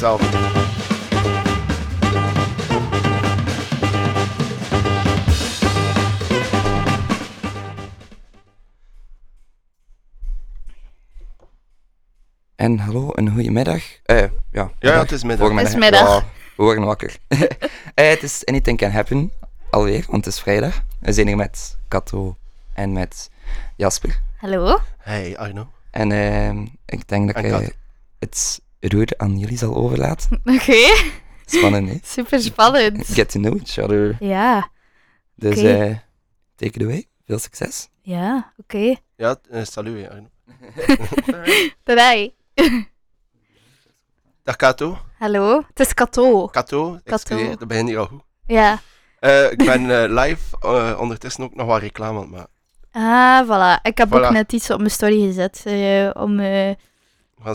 Zelf. En hallo, een goede middag. Eh, ja, het is middag. Het is middag. Ja, we worden wakker. Eh, het is Anything Can Happen, alweer, want het is vrijdag. We zijn hier met Kato en met Jasper. Hallo? Hey Arno. En ehm, ik denk dat En ik eh, Kato. het roer aan jullie zal overlaten. Oké, Spannend, hè? super spannend. Get to know each other. Ja, Dus eh take it away. Veel succes. ja, oké. Ja, eh, salut Arno. Dag Kato. Hallo, het is Kato. Kato. Excuseer, dat begint hier al goed. Ja. Eh, ik ben eh, live, eh, ondertussen ook nog wat reclame aan het maken. Ah, voilà. Ik heb Voilà. ook net iets op mijn story gezet eh, om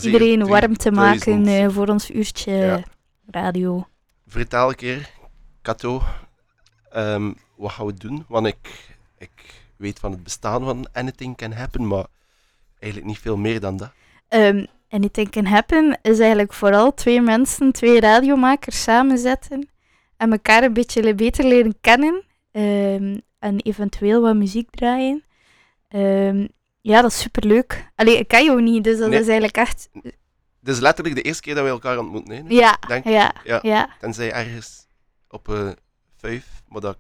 iedereen warm te maken 3000. eh, voor ons uurtje Ja. radio. Vertel een keer, Kato, ehm, wat gaan we doen? Want ik, ik weet van het bestaan van Anything Can Happen, maar eigenlijk niet veel meer dan dat. Ehm Anything Can Happen is eigenlijk vooral twee mensen, twee radiomakers samenzetten en elkaar een beetje beter leren kennen ehm, en eventueel wat muziek draaien. Ja, dat is superleuk. Allee, ik ken jou niet, dus dat Nee. is eigenlijk echt... Dit is letterlijk de eerste keer dat we elkaar ontmoeten, hè? Ja, Denk- ja, ja. ja. Tenzij ergens op eh vijf, maar dat...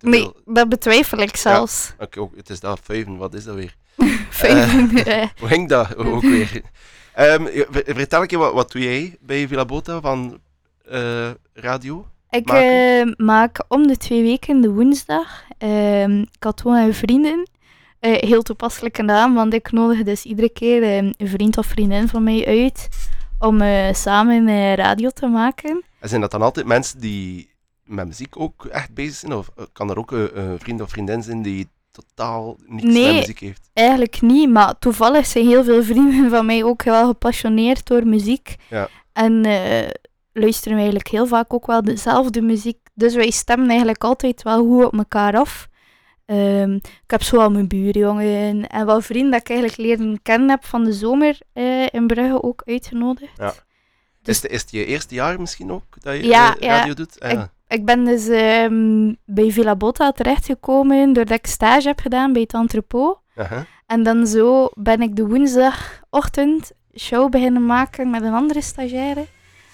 Nee, veel- dat betwijfel ik zelfs. Oké, het is dat, vijven, wat is dat weer? Eh, Hoe ging dat ook weer? Ehm, vertel een keer, wat, wat doe jij bij Villa Bota van eh, radio? Ik maak om de twee weken de woensdag ehm Kato en vrienden. Eh, heel toepasselijke naam, want ik nodig dus iedere keer eh, een vriend of vriendin van mij uit om eh, samen eh, radio te maken. En zijn dat dan altijd mensen die met muziek ook echt bezig zijn? Of kan er ook een, vriend of vriendin zijn die totaal niets Nee. met muziek heeft? Eigenlijk niet, maar toevallig zijn heel veel vrienden van mij ook wel gepassioneerd door muziek. Ja. En luisteren we eigenlijk heel vaak ook wel dezelfde muziek. Dus wij stemmen eigenlijk altijd wel goed op elkaar af. Ehm, ik heb zo al mijn buurjongen en wel vrienden dat ik eigenlijk leren kennen heb van de zomer eh, in Brugge ook uitgenodigd. Ja. Dus- Is, het, is het je eerste jaar misschien ook dat je Ja, eh, ja. radio doet? Ah, ja. Ik ben dus ehm, bij Villa Botta terechtgekomen doordat ik stage heb gedaan bij het entrepot. En dan zo ben ik de woensdagochtend show beginnen maken met een andere stagiaire.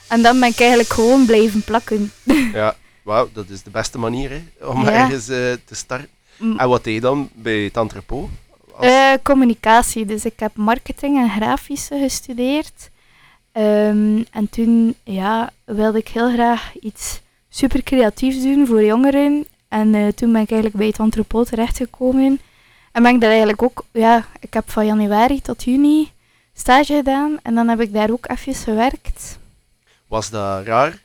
En dan ben ik eigenlijk gewoon blijven plakken. ja. Wauw, dat is de beste manier hè, om ergens eh, te starten. Mm. En wat deed je dan bij het entrepot? Als- Eh, communicatie, dus ik heb marketing en grafische gestudeerd. Ehm, en toen ja, wilde ik heel graag iets super creatiefs doen voor jongeren. En eh, toen ben ik eigenlijk bij het entrepot terechtgekomen. En ben ik daar eigenlijk ook, ja, ik heb van januari tot juni stage gedaan. En dan heb ik daar ook even gewerkt. Was dat raar,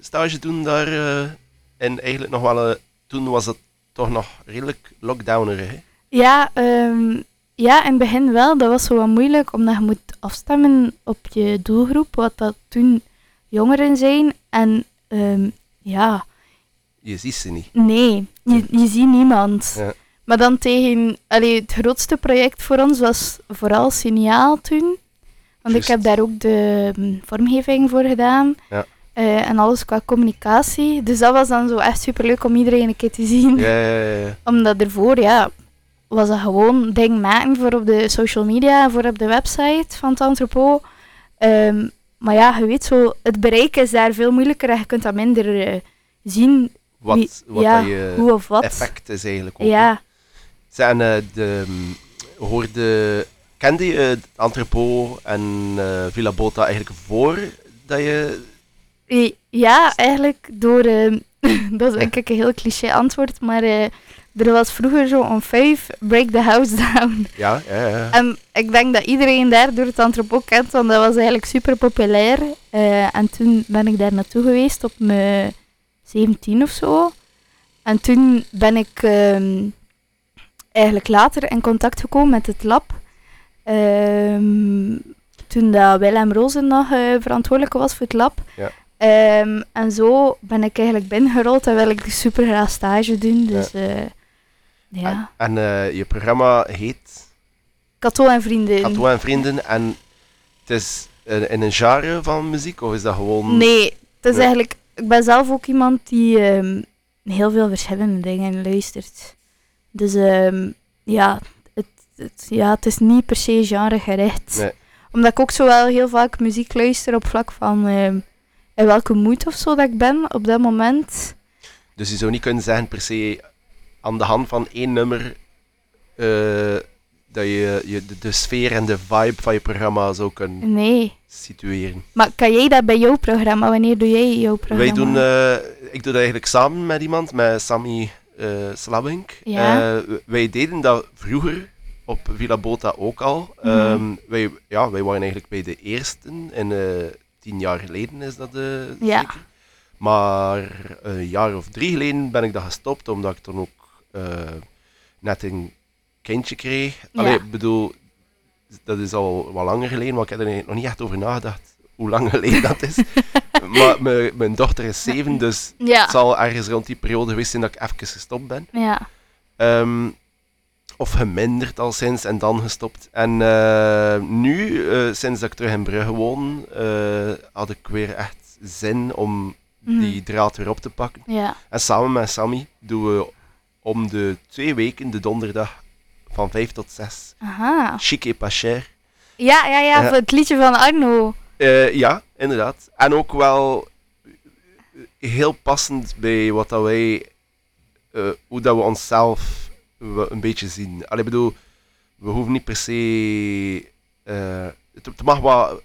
stage doen daar? eh, en eigenlijk nog wel, toen was het toch nog redelijk lockdowner, hè? Ja, ehm, ja, in het begin wel. Dat was zo wat moeilijk, omdat je moet afstemmen op je doelgroep, wat dat toen jongeren zijn. En ehm, ja, Je ziet ze niet. nee, je, je ziet niemand. Ja. Maar dan tegen, allee, het grootste project voor ons was vooral Signaal toen. Want ik heb daar ook de mm, vormgeving voor gedaan. Ja. Eh, en alles qua communicatie. Dus dat was dan zo echt superleuk om iedereen een keer te zien Ja, ja, ja, omdat ervoor, ja, was dat gewoon ding maken voor op de social media, voor op de website van het entrepot. Ehm, maar ja, je weet zo, het bereik is daar veel moeilijker en je kunt dat minder eh, zien Wat, Wie- wat ja, dat je hoe of wat. effect is eigenlijk ook. Ja, Zijn eh, de, mm, hoorde, kende je het entrepot en Villa Bota eigenlijk voor dat je... Eh, ja, eigenlijk door, ehm, dat is ik een heel cliché antwoord, maar eh, er was vroeger zo om vijf break the house down. Ja, ja, ja. En ik denk dat iedereen daar door het entrepot kent, want dat was eigenlijk super populair. Eh, en toen ben ik daar naartoe geweest op mijn 17 of zo. En toen ben ik ehm, eigenlijk later in contact gekomen met het lab. Ehm, toen dat Willem Rozen nog verantwoordelijk was voor het lab. Ja. Ehm, en zo ben ik eigenlijk binnengerold en wil ik super graag stage doen. Dus eh, ja. En, en eh, je programma heet Kato en vrienden. Kato en Vrienden en het is in, een genre van muziek? Of is dat gewoon... Nee, het is Nee. eigenlijk... Ik ben zelf ook iemand die ehm, heel veel verschillende dingen luistert. Dus ehm, ja, het, het, ja, het is niet per se genregericht. Nee. Omdat ik ook zo wel heel vaak muziek luister op vlak van in welke moed of zo dat ik ben op dat moment. Dus je zou niet kunnen zeggen per se aan de hand van één nummer eh, dat je, je de, de sfeer en de vibe van je programma zou kunnen Nee. situeren. Maar kan jij dat bij jouw programma? Wanneer doe jij jouw programma? Wij doen, eh, ik doe dat eigenlijk samen met iemand, met Sammy Slabink. Ja. W- wij deden dat vroeger op Villa Bota ook al. Mhm. Ehm, wij, ja, wij waren eigenlijk bij de eerste, en eh, tien jaar geleden is dat eh Ja. zeker. Maar een jaar of drie geleden ben ik dat gestopt, omdat ik toen ook eh, net een kindje kreeg. Allee, Ja. ik bedoel, dat is al wat langer geleden, maar ik heb er nog niet echt over nagedacht hoe lang geleden dat is. maar mijn, dochter is zeven, dus Ja. het zal ergens rond die periode geweest zijn dat ik even gestopt ben. Ja. Ehm, of geminderd al sinds en dan gestopt. En eh, nu, eh, sinds dat ik terug in Brugge woon, eh, had ik weer echt zin om Mhm. die draad weer op te pakken. Ja. En samen met Sammy doen we om de twee weken, de donderdag, van vijf tot zes, Aha. Chic et pas cher. Ja, ja, ja, voor het liedje van Arno. Ja, inderdaad. En ook wel heel passend bij wat dat wij, hoe dat we onszelf we- een beetje zien. Allee, ik bedoel, we hoeven niet per se, eh, het, het mag wat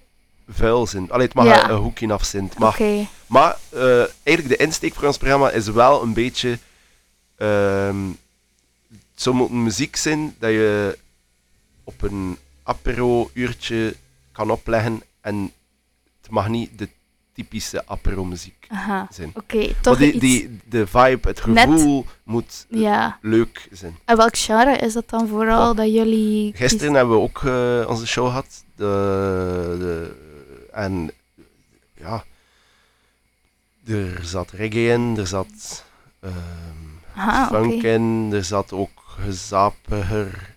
vuil zijn. Allee, het mag Ja. een, een hoekje af zijn. Mag. Maar eh, eigenlijk de insteek voor ons programma is wel een beetje. ehm het zou moeten muziek zijn dat je op een apero-uurtje kan opleggen. En het mag niet de typische apero-muziek zijn. Oké, toch die, iets... die, de vibe, het Net- gevoel moet Ja. leuk zijn. En welk genre is dat dan vooral dat jullie... Gisteren hebben we ook eh, onze show gehad. De, de, en ja, er zat reggae in, er zat ehm, Aha, funk in, er zat ook gezapiger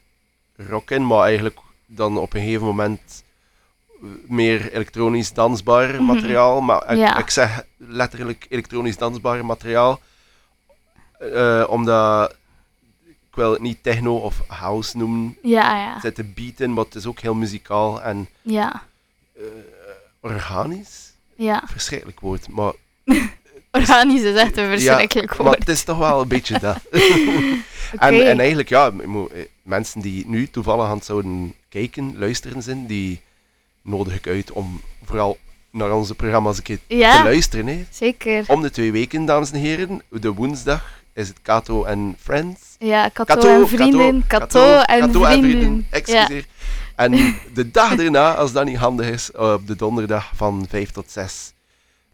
rock in, maar eigenlijk dan op een gegeven moment meer elektronisch dansbaar Mhm. materiaal. Maar ik, Ja. ik zeg letterlijk elektronisch dansbaar materiaal, eh, omdat ik wil het niet techno of house noemen. Ja, ja. Er zit een beat in, maar het is ook heel muzikaal en Ja. eh, organisch. Ja. Verschrikkelijk woord, maar, Organisch is echt een verschrikkelijk maar woord. het is toch wel een beetje dat. En, en eigenlijk, ja, eh, mensen die nu toevallig aan het zouden kijken, luisteren zijn, die nodig ik uit om vooral naar onze programma's een keer te luisteren. Hè. zeker. Om de twee weken, dames en heren. De woensdag is het Kato en Friends. Ja, Kato, en vrienden. Kato, en Kato vrienden. Ja. Excuseer. En de dag erna, als dat niet handig is, op de donderdag van 5 tot 6,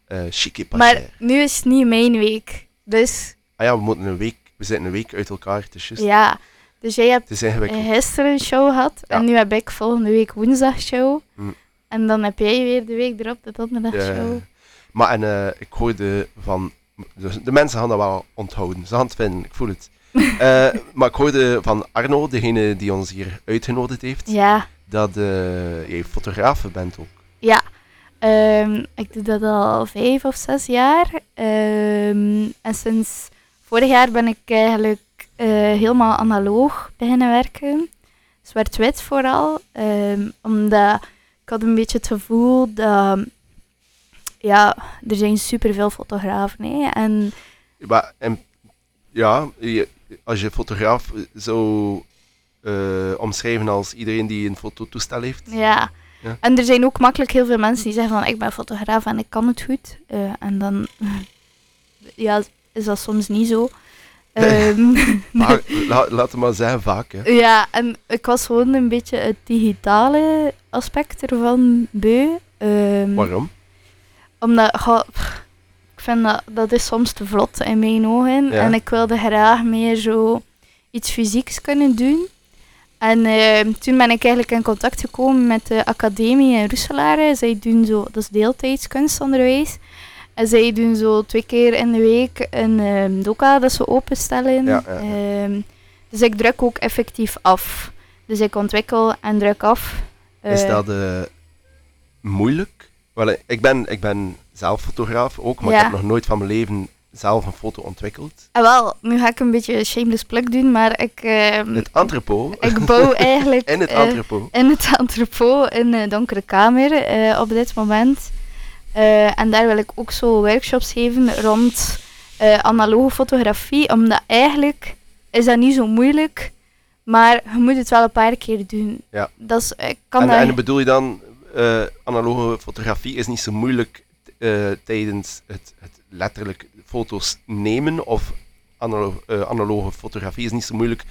eh chique Maar nu is het niet mijn week. Dus Ah ja, we moeten een week, we zitten een week uit elkaar, juist. ja. Dus jij hebt ingewikkeld. eh, gisteren een show gehad. Ja. En nu heb ik volgende week woensdag show. Hm. En dan heb jij weer de week erop de donderdag Ja. show. Maar en, eh, ik hoorde van. Dus de mensen gaan dat wel onthouden. Ze gaan het vinden, ik voel het. Eh, maar ik hoorde van Arno, degene die ons hier uitgenodigd heeft, Ja. dat eh, jij fotograaf bent ook. Ja. Ehm, ik doe dat al vijf of zes jaar. Ehm, en sinds vorig jaar ben ik eigenlijk helemaal analoog beginnen werken. Zwart-wit vooral. Ehm, omdat ik had een beetje het gevoel dat... Ja, er zijn superveel fotografen. Hè, en Maar, en, ja, je- als je fotograaf zou eh, omschrijven als iedereen die een fototoestel heeft. Ja. Ja. En er zijn ook makkelijk heel veel mensen die zeggen van ik ben fotograaf en ik kan het goed. Eh, en dan ja, is dat soms niet zo. Maar, la, laat het maar zeggen, vaak. Hè. ja, en ik was gewoon een beetje het digitale aspect ervan beu. Ehm, Waarom? omdat, pff, ik vind dat, dat is soms te vlot in mijn ogen. Ja. En ik wilde graag meer zo iets fysieks kunnen doen. En ehm, toen ben ik eigenlijk in contact gekomen met de academie in Roeselare. Zij doen zo, dat is deeltijds kunstonderwijs. En zij doen zo twee keer in de week een ehm doka dat ze openstellen. Ja, ja, ja. Ehm, dus ik druk ook effectief af. Dus ik ontwikkel en druk af. Is Eh, dat eh, moeilijk. Wel, ik ben, ik ben zelf fotograaf ook, maar Ja. ik heb nog nooit van mijn leven zelf een foto ontwikkeld. En Ah, wel, nu ga ik een beetje shameless plug doen, maar ik, ehm, Het entrepot. ik bouw eigenlijk In het eh, entrepot. in het entrepot in een donkere kamer eh, op dit moment. Eh, en daar wil ik ook zo workshops geven rond eh, analoge fotografie, omdat eigenlijk is dat niet zo moeilijk, maar je moet het wel een paar keer doen. Ja. Dat is, ik kan En, bedoel je dan, eh, analoge fotografie is niet zo moeilijk eh, tijdens het, het letterlijk foto's nemen, of analo- eh, analoge fotografie is niet zo moeilijk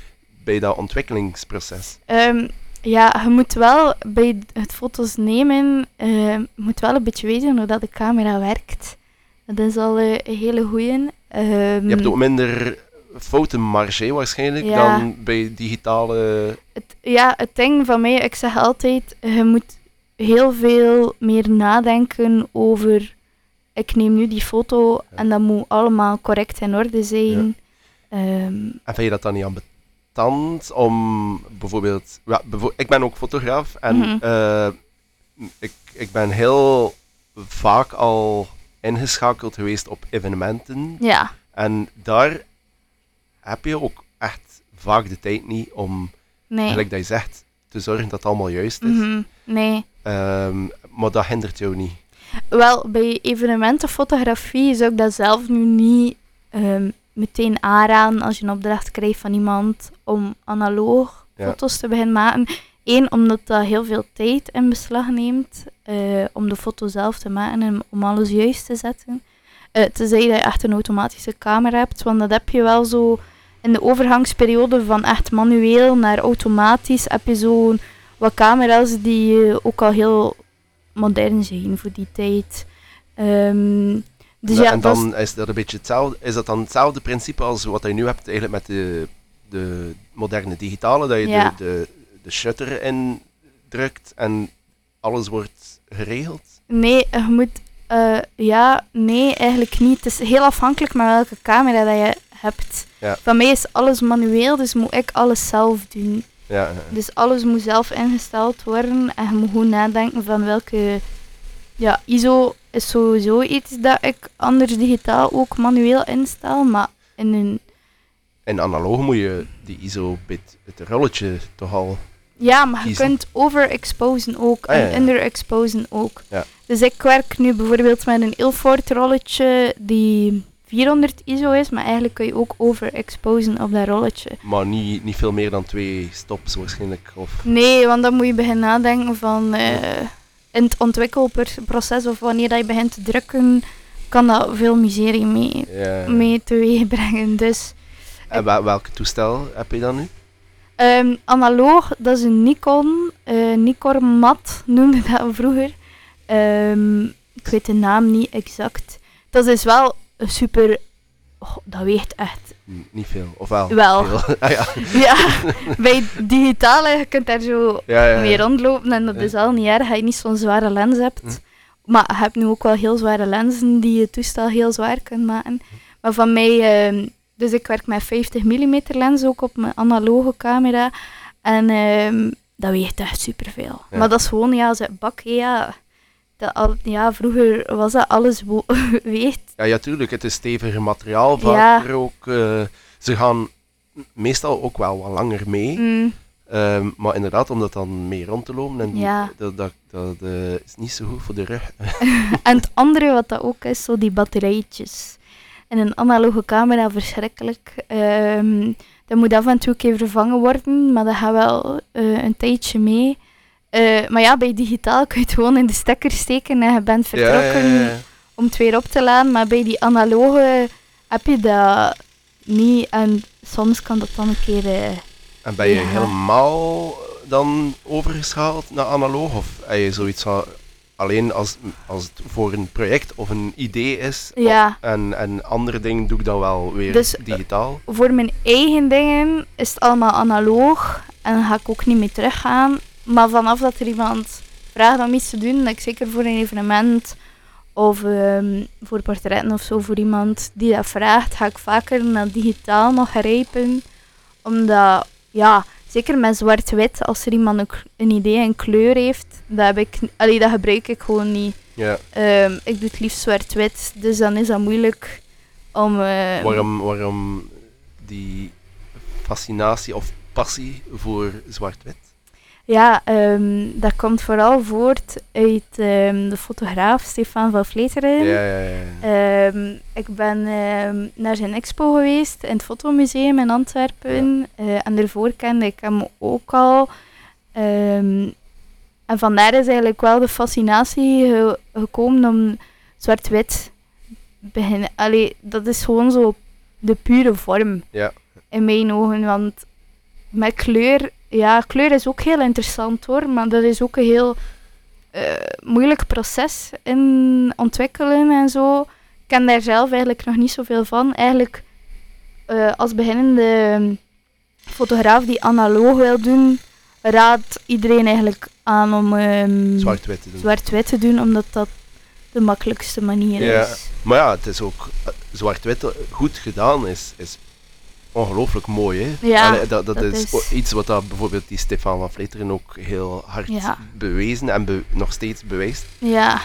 bij dat ontwikkelingsproces. Ehm, ja, je moet wel bij het foto's nemen, je moet wel een beetje weten hoe dat de camera werkt. Dat is al eh, een hele goeie. Ehm, Je hebt ook minder foutenmarge waarschijnlijk Ja. dan bij digitale... het, ja, het ding van mij, ik zeg altijd, je moet heel veel meer nadenken over, ik neem nu die foto en dat moet allemaal correct in orde zijn. Ehm, En vind je dat dan niet om bijvoorbeeld... Ja, ik ben ook fotograaf en Mhm. eh, ik, ik ben heel vaak al ingeschakeld geweest op evenementen. ja, En daar heb je ook echt vaak de tijd niet om, nee. gelijk dat je zegt, te zorgen dat het allemaal juist is. Mhm, nee. Ehm, maar dat hindert jou niet. Wel, bij evenementenfotografie zou ik dat zelf nu niet ehm, meteen aanraden als je een opdracht krijgt van iemand om analoog Ja. foto's te beginnen maken. Eén, omdat dat heel veel tijd in beslag neemt eh, om de foto zelf te maken en om alles juist te zetten. Eh tenzij dat je echt een automatische camera hebt, want dat heb je wel zo in de overgangsperiode van echt manueel naar automatisch heb je zo wat camera's die ook al heel modern zijn voor die tijd. Ehm, dus ja, en dan is dat een beetje hetzelfde. Is dat dan hetzelfde principe als wat je nu hebt eigenlijk met de, de moderne digitale, dat je Ja. de, de, de shutter in drukt en alles wordt geregeld? Nee, je moet... eh, ja, nee, eigenlijk niet. Het is heel afhankelijk van welke camera dat je hebt. Ja. Van mij is alles manueel, dus moet ik alles zelf doen. Ja, ja. Dus alles moet zelf ingesteld worden en je moet goed nadenken van welke... Ja, ISO is sowieso iets dat ik anders digitaal ook manueel instel, maar in een... in analoog moet je die ISO-bit, het rolletje toch al... Ja, maar je kunt overexposen ook Ah, ja, en underexposen ook. Ja. Dus ik werk nu bijvoorbeeld met een Ilford rolletje die 400 ISO is, maar eigenlijk kun je ook overexposen op dat rolletje. Maar niet, niet veel meer dan twee stops waarschijnlijk. Of, Nee, want dan moet je beginnen nadenken van eh, in het ontwikkelproces of wanneer dat je begint te drukken, kan dat veel miserie mee, mee teweeg brengen. Dus En wel- toestel heb je dan nu? Ehm, analoog, dat is een Nikon. eh Nikon Mat noemde dat vroeger. Ehm, ik weet de naam niet exact. Dat is wel een super... oh, dat weegt echt... N- niet veel. Of wel? Wel. Ah, ja. Ja, bij digitale, je kunt daar zo Ja, ja, mee rondlopen en dat is al niet erg, dat je niet zo'n zware lens hebt. Hm. Maar je hebt nu ook wel heel zware lenzen die je toestel heel zwaar kunnen maken. Maar van mij, ehm, dus ik werk met 50 mm lens ook op mijn analoge camera. En ehm, dat weegt echt superveel. Ja. Maar dat is gewoon, ja, ze bak, ja. Dat al, ja, vroeger was dat alles weegt. Ja, ja, tuurlijk. Het is steviger materiaal Ja. vaker ook. eh, ze gaan meestal ook wel wat langer mee. Mm, Ehm, maar inderdaad, om dat dan mee rond te lopen, en Ja. dat, dat, dat eh, is niet zo goed voor de rug. En het andere wat dat ook is, zo die batterijtjes. En een analoge camera, verschrikkelijk. Ehm dat moet af en toe een keer vervangen worden, maar dat gaat wel eh, een tijdje mee. Eh, maar ja, bij digitaal kun je het gewoon in de stekker steken en je bent vertrokken Ja, ja, ja. om het weer op te laden. Maar bij die analoge heb je dat niet. En soms kan dat dan een keer... eh, En ben je helemaal dan overgeschaald naar analoog? Of heb je zoiets van, alleen als, als het voor een project of een idee is, Ja. en, en andere dingen doe ik dan wel weer Dus, eh, digitaal? voor mijn eigen dingen is het allemaal analoog en dan ga ik ook niet meer teruggaan. Maar vanaf dat er iemand vraagt om iets te doen, dat ik zeker voor een evenement of ehm, voor portretten of zo, voor iemand die dat vraagt, ga ik vaker naar digitaal nog grijpen. Omdat, ja, zeker met zwart-wit, als er iemand een, idee in kleur heeft, dat, heb ik, allee, dat gebruik ik gewoon niet. Ja. Ehm, ik doe het liefst zwart-wit, dus dan is dat moeilijk om... eh, Waarom, waarom die fascinatie of passie voor zwart-wit? Ja, ehm, dat komt vooral voort uit ehm, de fotograaf Stefan van Vleteren. Ja, ja, ja. Ehm, ik ben naar zijn expo geweest in het Fotomuseum in Antwerpen. Eh, en daarvoor kende ik hem ook al. En vandaar is eigenlijk wel de fascinatie ge- gekomen om zwart-wit beginnen. Allee, dat is gewoon zo de pure vorm. Ja. In mijn ogen. Want met kleur, ja, kleur is ook heel interessant hoor. Maar dat is ook een heel eh, moeilijk proces in ontwikkelen en zo. Ik ken daar zelf eigenlijk nog niet zoveel van. Eigenlijk eh, als beginnende ehm, fotograaf die analoog wil doen, raadt iedereen eigenlijk aan om ehm, Zwart-wit te doen. zwart-wit te doen, omdat dat de makkelijkste manier Ja. is. Maar ja, het is ook eh, zwart-wit goed gedaan is, is ongelooflijk mooi. Hè? Ja, Allee, dat, dat, dat is, iets wat dat bijvoorbeeld die Stefan van Vleteren ook heel hard Ja. bewezen en be- nog steeds bewijst. Ja,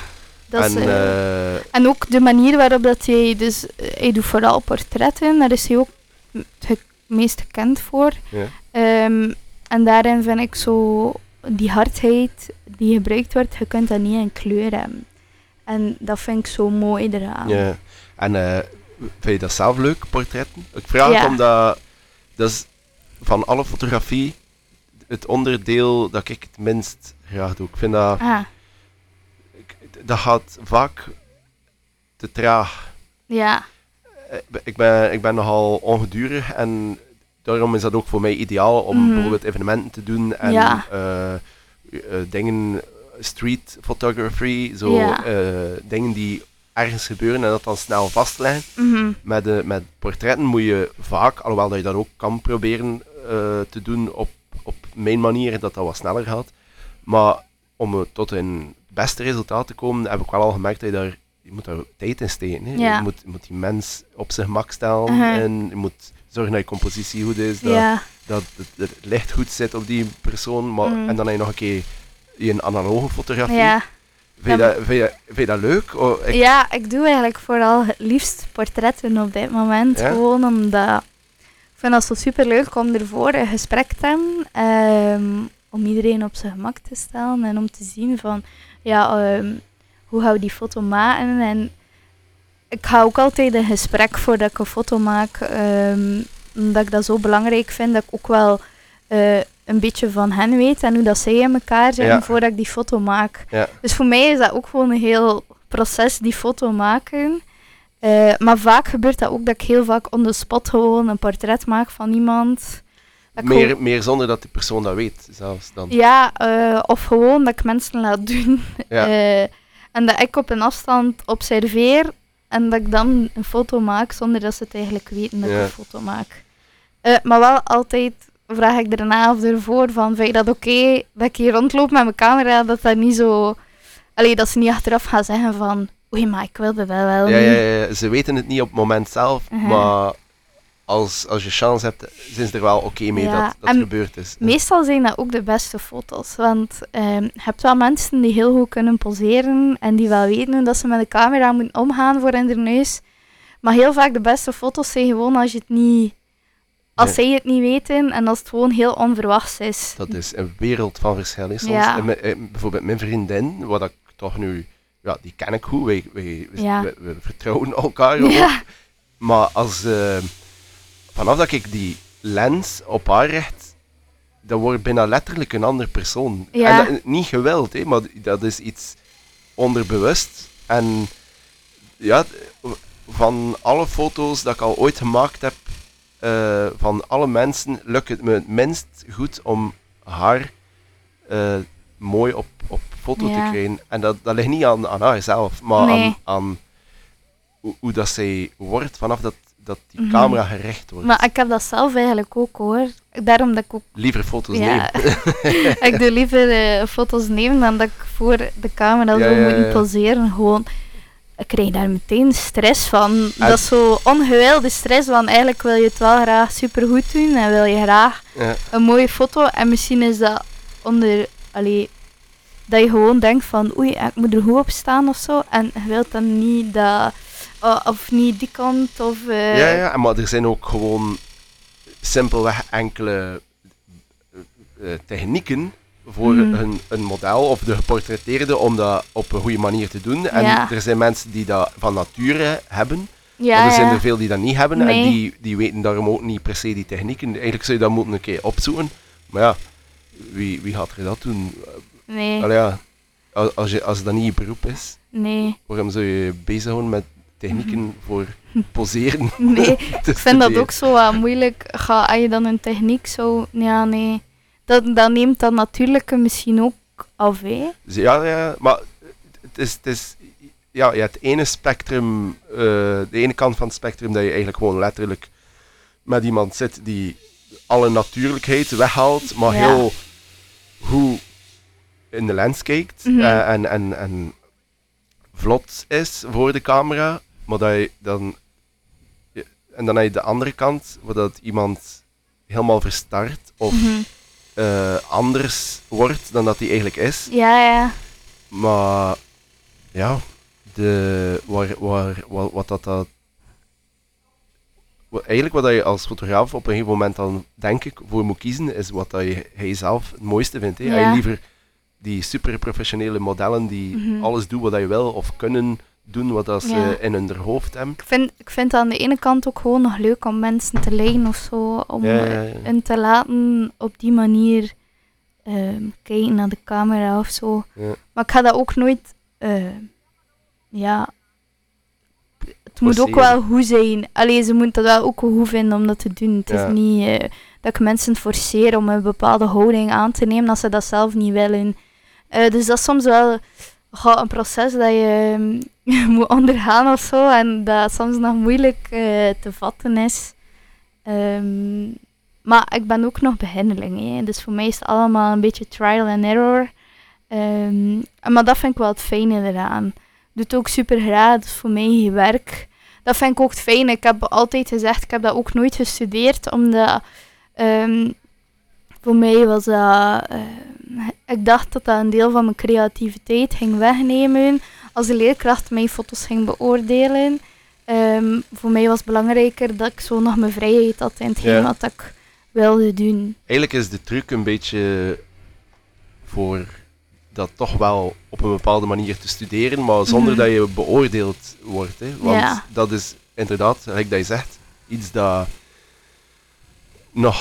dat en is... eh, eh, En ook de manier waarop dat hij, dus eh, hij doet vooral portretten, daar is hij ook het meest gekend voor. Ja. Ehm, en daarin vind ik zo die hardheid die gebruikt wordt, je kunt dat niet in kleur hebben. En dat vind ik zo mooi eraan. ja. En vind je dat zelf leuk, portretten? Ik vraag Ja. het omdat dat is van alle fotografie het onderdeel dat ik het minst graag doe. Ik vind dat, Ah, ik- dat gaat vaak te traag. ja, Eh, ik ben, ik ben nogal ongedurig en daarom is dat ook voor mij ideaal om Mhm. bijvoorbeeld evenementen te doen en Ja. eh, eh, dingen, street photography, zo Ja. eh, dingen die ergens gebeuren en dat dan snel vastleggen. mhm, Met, de, met portretten moet je vaak, alhoewel dat je dat ook kan proberen eh, te doen op, op mijn manier, dat dat wat sneller gaat. Maar om tot een beste resultaat te komen, heb ik wel al gemerkt dat je daar, je moet daar tijd in steken. Hè. Ja. Je, moet, je moet die mens op zijn gemak stellen Uh-huh. en je moet zorgen dat je compositie goed is, dat, ja. dat het, het licht goed zit op die persoon. Maar, Mm. En dan heb je nog een keer je analoge fotografie. Ja. Vind, je dat, vind, je, vind je dat leuk? Oh, ik, ja, ik doe eigenlijk vooral het liefst portretten op dit moment. Ja? Gewoon omdat ik vind dat zo super leuk om ervoor een gesprek te hebben. ehm, om iedereen op zijn gemak te stellen en om te zien van ja, ehm, hoe gaan we die foto maken. En ik ga ook altijd een gesprek voordat ik een foto maak. ehm, omdat ik dat zo belangrijk vind dat ik ook wel eh, een beetje van hen weet en hoe dat zij in elkaar zijn Ja. voordat ik die foto maak. Ja. Dus voor mij is dat ook gewoon een heel proces, die foto maken. Eh, maar vaak gebeurt dat ook dat ik heel vaak on the spot gewoon een portret maak van iemand. Meer, gewoon- meer zonder dat die persoon dat weet, zelfs dan. ja, eh, of gewoon dat ik mensen laat doen. Ja. Eh, en dat ik op een afstand observeer en dat ik dan een foto maak zonder dat ze het eigenlijk weten dat ik een foto maak. Maar wel altijd vraag ik daarna of ervoor van, vind je dat oké dat ik hier rondloop met mijn camera, dat dat niet zo... Allee, dat ze niet achteraf gaan zeggen van, oei, maar ik wilde dat wel Ja, ja, ja, ze weten het niet op het moment zelf, Mhm. maar als, als je chance hebt, zijn ze er wel oké mee Ja, dat dat en gebeurd is. Meestal zijn dat ook de beste foto's, want ehm, je hebt wel mensen die heel goed kunnen poseren en die wel weten dat ze met de camera moeten omgaan voor in de neus. Maar heel vaak de beste foto's zijn gewoon als je het niet, als zij het niet weten en als het gewoon heel onverwachts is. Dat is een wereld van verschil. Hè, soms. Ja. En mijn- eh, bijvoorbeeld mijn vriendin, wat ik toch nu, ja, die ken ik goed, wij, wij, we- Ja. vertrouwen elkaar. Ja, Maar als, eh, vanaf dat ik die lens op haar richt, dan wordt bijna letterlijk een andere persoon. En dat- niet gewild, hè, maar dat is iets onderbewust. En ja, van alle foto's dat ik al ooit gemaakt heb, eh, van alle mensen, lukt het me het minst goed om haar eh, mooi op, op foto te krijgen. En dat, dat ligt niet aan, aan haar zelf, maar Nee. aan, aan hoe, hoe dat zij wordt vanaf dat, dat die Mhm. camera gericht wordt. maar ik heb dat zelf eigenlijk ook hoor. Daarom dat ik ook Liever foto's Ja. nemen. ik doe liever eh, foto's nemen dan dat ik voor de camera Ja, zo moet poseren. Gewoon. Ik krijg daar meteen stress van. Dat is zo ongewilde stress, want eigenlijk wil je het wel graag supergoed doen en wil je graag Ja. een mooie foto. En misschien is dat onder, allee, dat je gewoon denkt van oei, ik moet er goed op staan of zo. En je wilt dan niet dat, oh, of niet die kant of... eh, Ja, ja, maar er zijn ook gewoon simpelweg enkele eh, eh, technieken voor Mhm. een, een model of de geportretteerde om dat op een goede manier te doen. En Ja. er zijn mensen die dat van nature hebben, ja, maar er zijn ja. er veel die dat niet hebben Nee. en die, die weten daarom ook niet per se die technieken. Eigenlijk zou je dat moeten een keer opzoeken. Maar ja, wie, wie gaat er dat doen? Nee, Allee, ja, als, als, je, als dat niet je beroep is, nee, waarom zou je je bezighouden met technieken voor poseren? nee. Ik vind dat ook zo moeilijk. Ga, als je dan een techniek zo... Ja, nee. Dat, dat neemt dat natuurlijke misschien ook af, hè. Ja, ja, maar het is, het is ja, je hebt het ene spectrum, eh, de ene kant van het spectrum dat je eigenlijk gewoon letterlijk met iemand zit die alle natuurlijkheid weghaalt, maar Ja. heel goed in de lens kijkt Mhm. eh, en, en, en vlot is voor de camera, maar dat je dan en dan heb je de andere kant, waar dat iemand helemaal verstart of Mhm. Eh, anders wordt dan dat hij eigenlijk is. Ja, ja. Maar ja, de, waar, waar, wat, wat dat, dat wat, eigenlijk wat dat je als fotograaf op een gegeven moment dan denk ik voor moet kiezen, is wat dat je, hij zelf het mooiste vindt. Hè. Hij liever die super professionele modellen die Mhm. alles doen wat je wil of kunnen doen wat dat ze in hun hoofd hebben. Ik vind, ik vind het aan de ene kant ook gewoon nog leuk om mensen te leiden of zo. Om hen te laten op die manier ehm, kijken naar de camera of zo. Maar ik ga dat ook nooit... eh, ja... Het moet ook Forceren. wel goed zijn. Allee, ze moeten dat wel ook goed vinden om dat te doen. Het Ja. is niet eh, dat ik mensen forceer om een bepaalde houding aan te nemen als ze dat zelf niet willen. Eh, dus dat is soms wel goh, een proces dat je ehm, moet ondergaan of zo. En dat soms nog moeilijk eh, te vatten is. Ehm, maar ik ben ook nog beginneling. Hè. Dus voor mij is het allemaal een beetje trial and error. Ehm, maar dat vind ik wel het fijne eraan. Doe het ook super graag. Is voor mij werk. Dat vind ik ook het fijne. Ik heb altijd gezegd, ik heb dat ook nooit gestudeerd. Omdat ehm, voor mij was dat... ik dacht dat dat een deel van mijn creativiteit ging wegnemen. Als de leerkracht mijn foto's ging beoordelen. Ehm, voor mij was het belangrijker dat ik zo nog mijn vrijheid had in hetgeen Ja. wat ik wilde doen. Eigenlijk is de truc een beetje voor dat toch wel op een bepaalde manier te studeren, maar zonder Mhm. dat je beoordeeld wordt. Hè? Want Ja. dat is inderdaad, gelijk dat je zegt, iets dat nog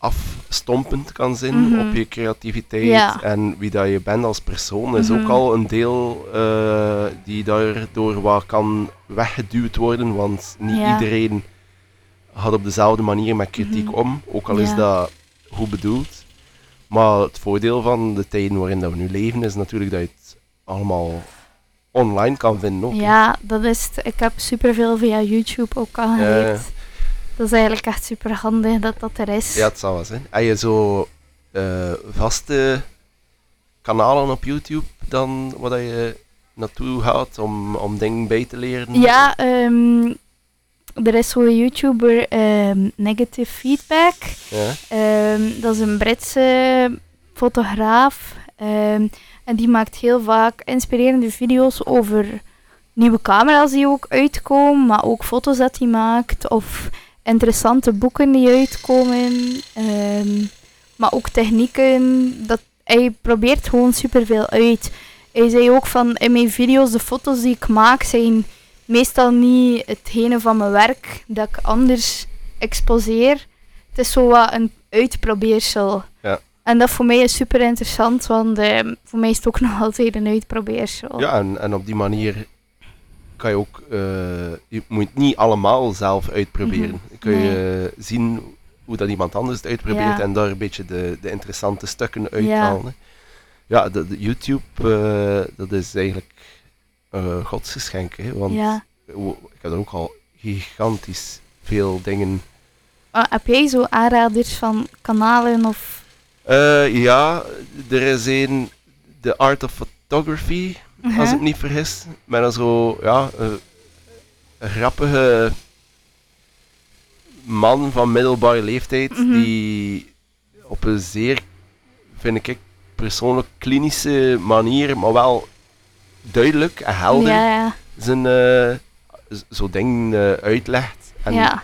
afstompend kan zijn Mhm. op je creativiteit Ja. en wie dat je bent als persoon is Mhm. ook al een deel eh, die daardoor wat kan weggeduwd worden, want niet Ja. iedereen gaat op dezelfde manier met kritiek Mhm. om, ook al is dat goed bedoeld. Maar het voordeel van de tijden waarin dat we nu leven is natuurlijk dat je het allemaal online kan vinden ook. Ja, dat is het. Ik heb superveel via YouTube ook al geleerd. Dat is eigenlijk echt super handig dat dat er is. Ja, het zal wel zijn. Heb je zo eh, vaste kanalen op YouTube dan waar je naartoe gaat om, om dingen bij te leren? Ja, ehm, er is zo'n YouTuber, ehm, Negative Feedback. Ja? Ehm, dat is een Britse fotograaf. en die maakt heel vaak inspirerende video's over nieuwe camera's die ook uitkomen, maar ook foto's dat hij maakt. Of interessante boeken die uitkomen. ehm, maar ook technieken. Dat, hij probeert gewoon superveel uit. Hij zei ook van in mijn video's, de foto's die ik maak zijn meestal niet hetgene van mijn werk dat ik anders exposeer. Het is zo wat een uitprobeersel. Ja. En dat voor mij is super interessant, want ehm, voor mij is het ook nog altijd een uitprobeersel. Ja, en, en op die manier kan je ook, eh, je moet niet allemaal zelf uitproberen. Mhm. Kun je zien hoe dat iemand anders het uitprobeert Ja. en daar een beetje de, de interessante stukken Ja. uithalen. hè. Ja, de, de YouTube, eh, dat is eigenlijk een godsgeschenk, hè, want Ja. ik heb er ook al gigantisch veel dingen Ah, heb jij zo aanraders van kanalen of... Ja, er is een, The Art of Photography als ik niet vergis. Met een zo, ja, eh, een grappige man van middelbare leeftijd, Mhm. die op een zeer, vind ik persoonlijk, klinische manier, maar wel duidelijk en helder Ja, ja. zijn eh, z- zo ding eh, uitlegt. En ja.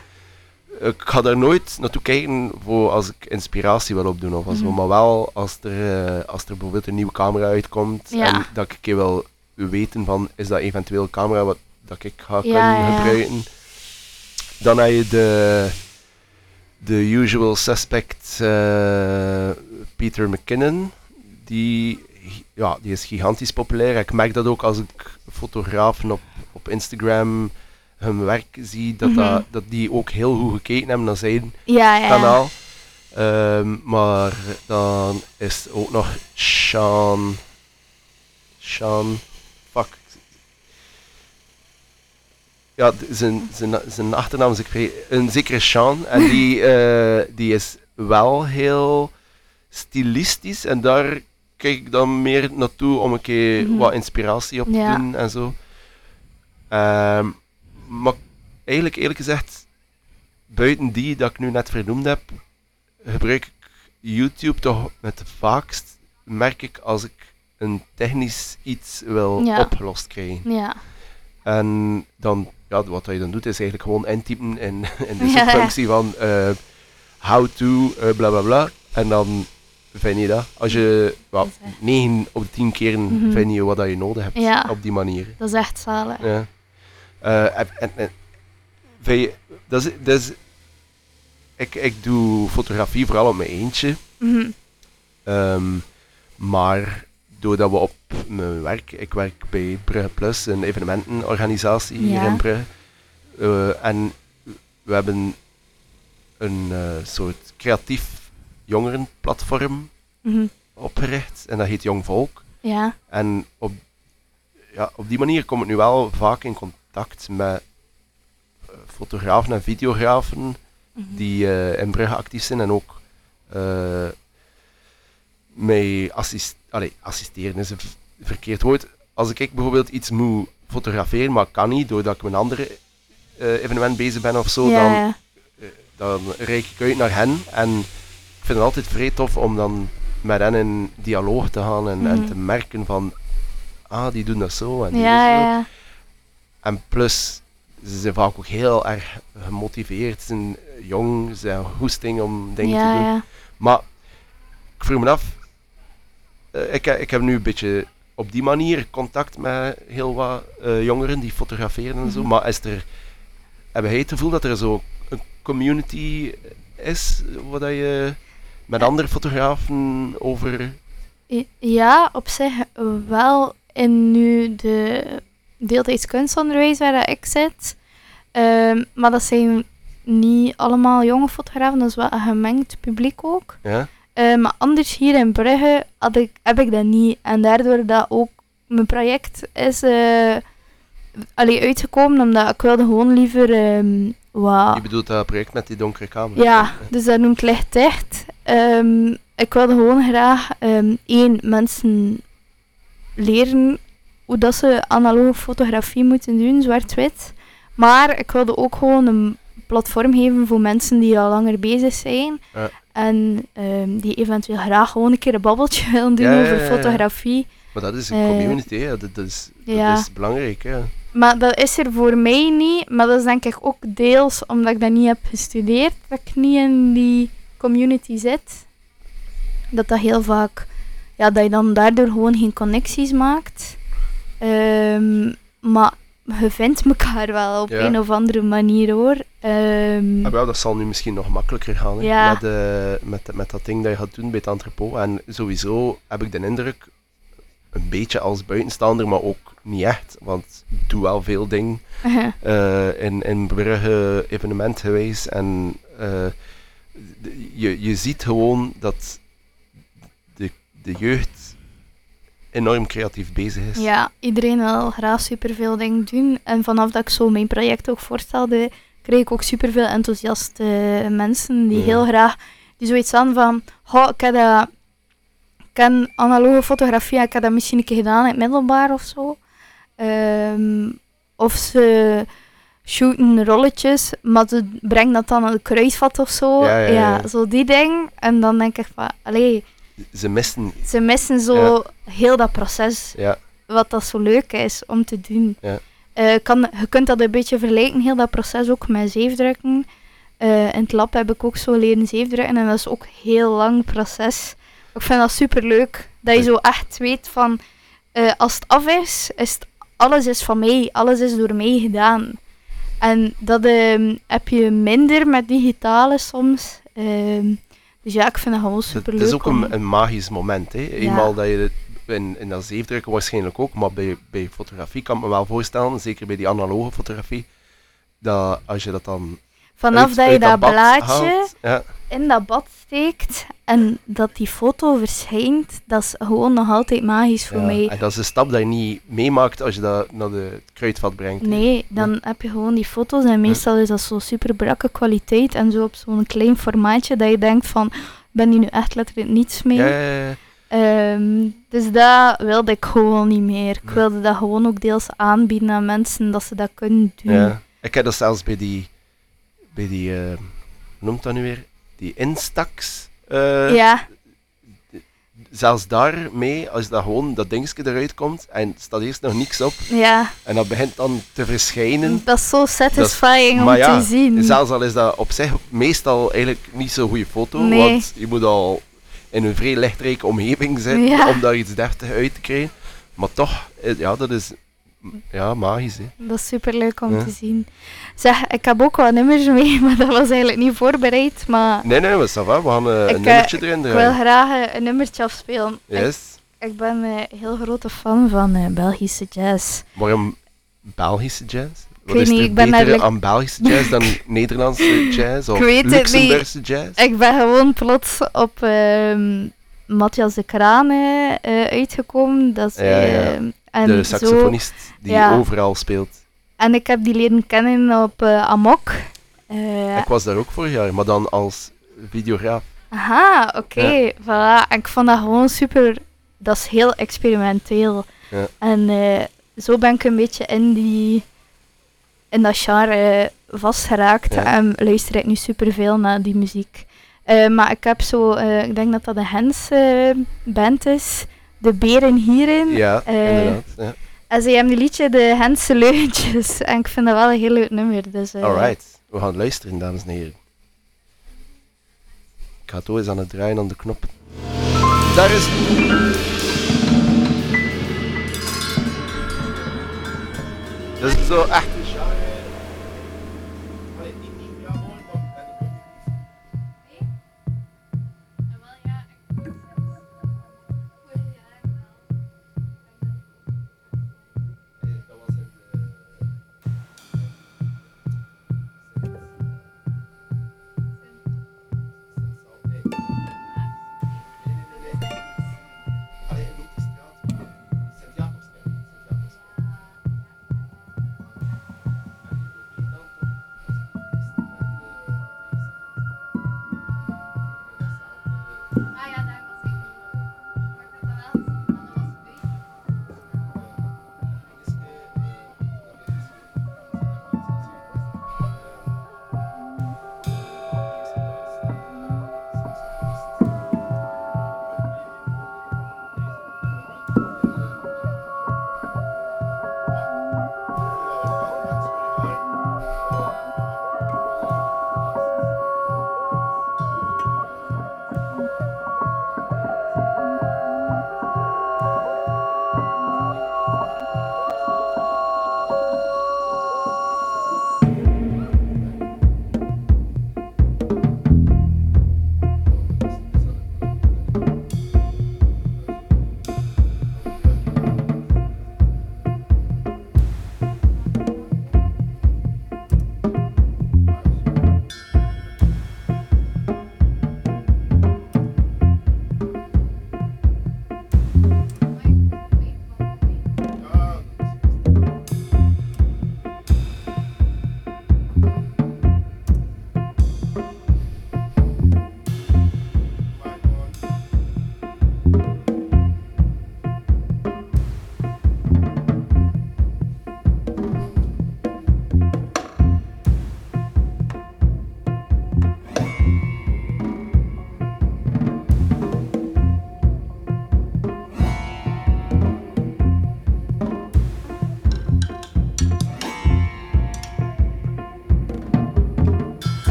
Ik ga daar nooit naartoe kijken voor als ik inspiratie wil opdoen of zo, Mhm. maar wel als er, eh, als er bijvoorbeeld een nieuwe camera uitkomt Ja. en dat ik een keer wil weten van is dat eventueel een camera wat dat ik ga Ja, kunnen ja, gebruiken. Dan heb je de, de usual suspect eh, Peter McKinnon, die, ja, die is gigantisch populair. Ik merk dat ook als ik fotografen op, op Instagram hun werk zie, dat, Mhm. dat, dat die ook heel goed gekeken hebben naar zijn Ja, ja. kanaal. Ehm, maar dan is ook nog Sean. Sean. Fuck. Ja, zijn, zijn, zijn achternaam is. Een zekere Sean. En die, eh, die is wel heel stilistisch. En daar kijk ik dan meer naartoe om een keer Mhm. wat inspiratie op te Ja. doen en zo. Ehm, maar eigenlijk eerlijk gezegd, buiten die dat ik nu net vernoemd heb, gebruik ik YouTube toch met het vaakst, merk ik als ik een technisch iets wil Ja. opgelost krijgen. Ja. En dan, ja, wat je dan doet, is eigenlijk gewoon intypen in, in de zoekfunctie van eh, how to, eh, bla bla bla. En dan vind je dat. Als je, echt- 9 op de 10 keren Mhm. vind je wat dat je nodig hebt Ja. op die manier. Dat is echt zalig. Ja. Eh, en, je, dat is, dat is, ik, ik doe fotografie vooral op mijn eentje. Mhm. Ehm, maar doordat we op mijn werk, ik werk bij Brugge Plus, een evenementenorganisatie hier Ja. in Brugge. Eh, en we hebben een eh, soort creatief jongerenplatform Mhm. opgericht. En dat heet Jong Volk. Ja. En op, ja, op die manier kom ik nu wel vaak in contact met eh, fotografen en videografen Mhm. die eh, in Brugge actief zijn en ook eh mij assist allee, assisteren is een verkeerd woord. Als ik bijvoorbeeld iets moet fotograferen, maar kan niet doordat ik met een andere eh, evenement bezig ben of zo, dan, dan reik ik uit naar hen. En ik vind het altijd vrij tof om dan met hen in dialoog te gaan en, en Mhm. te merken van, ah, die doen dat zo en die Ja, doen zo. ja. En plus, ze zijn vaak ook heel erg gemotiveerd, ze zijn jong, ze hebben hoesting om dingen ja, te doen. ja. Maar ik vroeg me af, eh, ik, ik heb nu een beetje op die manier contact met heel wat eh, jongeren die fotograferen en zo, Mhm. maar is er, heb jij het gevoel dat er zo een community is, waar dat je met Ja. andere fotografen over... Ja, op zich wel in nu de deeltijds kunstonderwijs waar dat ik zit. Ehm, maar dat zijn niet allemaal jonge fotografen, dat is wel een gemengd publiek ook. Ja? Eh, maar anders hier in Brugge had ik, heb ik dat niet. En daardoor dat ook mijn project is eh allee, uitgekomen, omdat ik wilde gewoon liever ehm, wat... Je bedoelt dat project met die donkere kamer? Ja, dus dat noemt licht dicht. Ehm, ik wilde gewoon graag ehm, één mensen leren hoe dat ze analoge fotografie moeten doen, zwart-wit. Maar ik wilde ook gewoon een platform geven voor mensen die al langer bezig zijn. Ja. En ehm, die eventueel graag gewoon een keer een babbeltje willen doen Ja, over fotografie. Maar dat is een Eh, community, hè. Dat, is, dat is belangrijk. Hè. Maar dat is er voor mij niet. Maar dat is denk ik ook deels omdat ik dat niet heb gestudeerd. Dat ik niet in die community zit. Dat dat heel vaak... Ja, dat je dan daardoor gewoon geen connecties maakt. Ehm, maar je vindt elkaar wel op Ja. een of andere manier hoor. Ah, wel, dat zal nu misschien nog makkelijker gaan Ja. met, eh, met, met dat ding dat je gaat doen bij het entrepot. En sowieso heb ik de indruk, een beetje als buitenstaander, maar ook niet echt, want ik doe wel veel dingen eh, in, in Brugge evenementgewijs. En eh, de- je, je ziet gewoon dat de, de jeugd enorm creatief bezig is. Ja, iedereen wil graag superveel dingen doen. En vanaf dat ik zo mijn project ook voorstelde, kreeg ik ook superveel enthousiaste mensen die Ja. heel graag, die zoiets hadden van, oh, ik heb dat ken analoge fotografie, ik heb dat misschien een keer gedaan in het middelbaar of zo. Ehm, of ze shooten rolletjes, maar ze brengen dat dan aan een kruisvat of zo. Ja, ja, ja. zo die ding. En dan denk ik van, allee, Ze misten... ze missen zo heel dat proces, Ja, wat dat zo leuk is om te doen. Ja. Eh, kan, je kunt dat een beetje vergelijken, heel dat proces ook met zeefdrukken. Eh, in het lab heb ik ook zo leren zeefdrukken en dat is ook een heel lang proces. Ik vind dat super leuk, dat je zo echt weet van, eh, als het af is, is het, alles is van mij, alles is door mij gedaan. En dat ehm, heb je minder met digitale soms. Ehm, dus ja, ik vind dat gewoon het, super het leuk. is ook een, een magisch moment. Hè. Eenmaal dat je het in, in dat zeefdrukken waarschijnlijk ook, maar bij, bij fotografie kan ik me wel voorstellen, zeker bij die analoge fotografie, dat als je dat dan Vanaf uit- dat je dat bad blaadje ja, in dat bad steekt en dat die foto verschijnt, dat is gewoon nog altijd magisch voor ja. mij. En dat is een stap dat je niet meemaakt als je dat naar de kruidvat brengt. Nee, dan heb je gewoon die foto's en meestal is dat zo super brakke kwaliteit en zo op zo'n klein formaatje dat je denkt van, ben hier nu echt letterlijk niets mee? Ehm, dus dat wilde ik gewoon niet meer. Ik wilde dat gewoon ook deels aanbieden aan mensen, dat ze dat kunnen doen. Ja. Ik heb dat zelfs bij die, bij die hoe noemt dat nu weer? Die Instax. eh, Ja, Zelfs daarmee, als dat gewoon dat dingetje eruit komt en staat eerst nog niks op ja. en dat begint dan te verschijnen. Dat is zo satisfying om ja, te zien. Zelfs al is dat op zich meestal eigenlijk niet zo'n goede foto, Nee. want je moet al in een vrij lichtrijke omgeving zijn Ja. om daar iets deftig uit te krijgen. Maar toch, eh, ja, dat is ja, magisch. Hè. Dat is super leuk om Ja. te zien. Zeg, ik heb ook wat nummers mee, maar dat was eigenlijk niet voorbereid. Maar Nee, nee, wel? We gaan eh, Ik, een eh, nummertje erin ik wil draaien. graag eh, een nummertje afspelen. Ik, Yes. ik ben een heel grote fan van Belgische jazz. Waarom Belgische jazz? Wat weet is niet, ik ben eigenlijk- aan Belgische jazz dan Nederlandse jazz of. Luxemburgse jazz? Ik ben gewoon plots op ehm Matthias de Krane eh, uitgekomen. Dat is, Ja, ja. En, de zo, saxofonist die ja. overal speelt. en ik heb die leren kennen op eh, Amok. Eh, Ik was daar ook vorig jaar, maar dan als videograaf. Aha, oké. Voilà. En ik vond dat gewoon super. Dat is heel experimenteel. Ja. En eh, zo ben ik een beetje in die. in dat genre vastgeraakt. Ja. En luister ik nu super veel naar die muziek. Maar ik heb zo. ik denk dat dat de Hens band is. De Beren hierin. Ja, Eh, inderdaad. Ja. En ze hebben die liedje De Hense Leuntjes. En ik vind dat wel een heel leuk nummer. Dus, eh, Alright, we gaan luisteren, dames en heren. Ik ga toch eens aan het draaien aan de knop. Daar is Dat is zo echt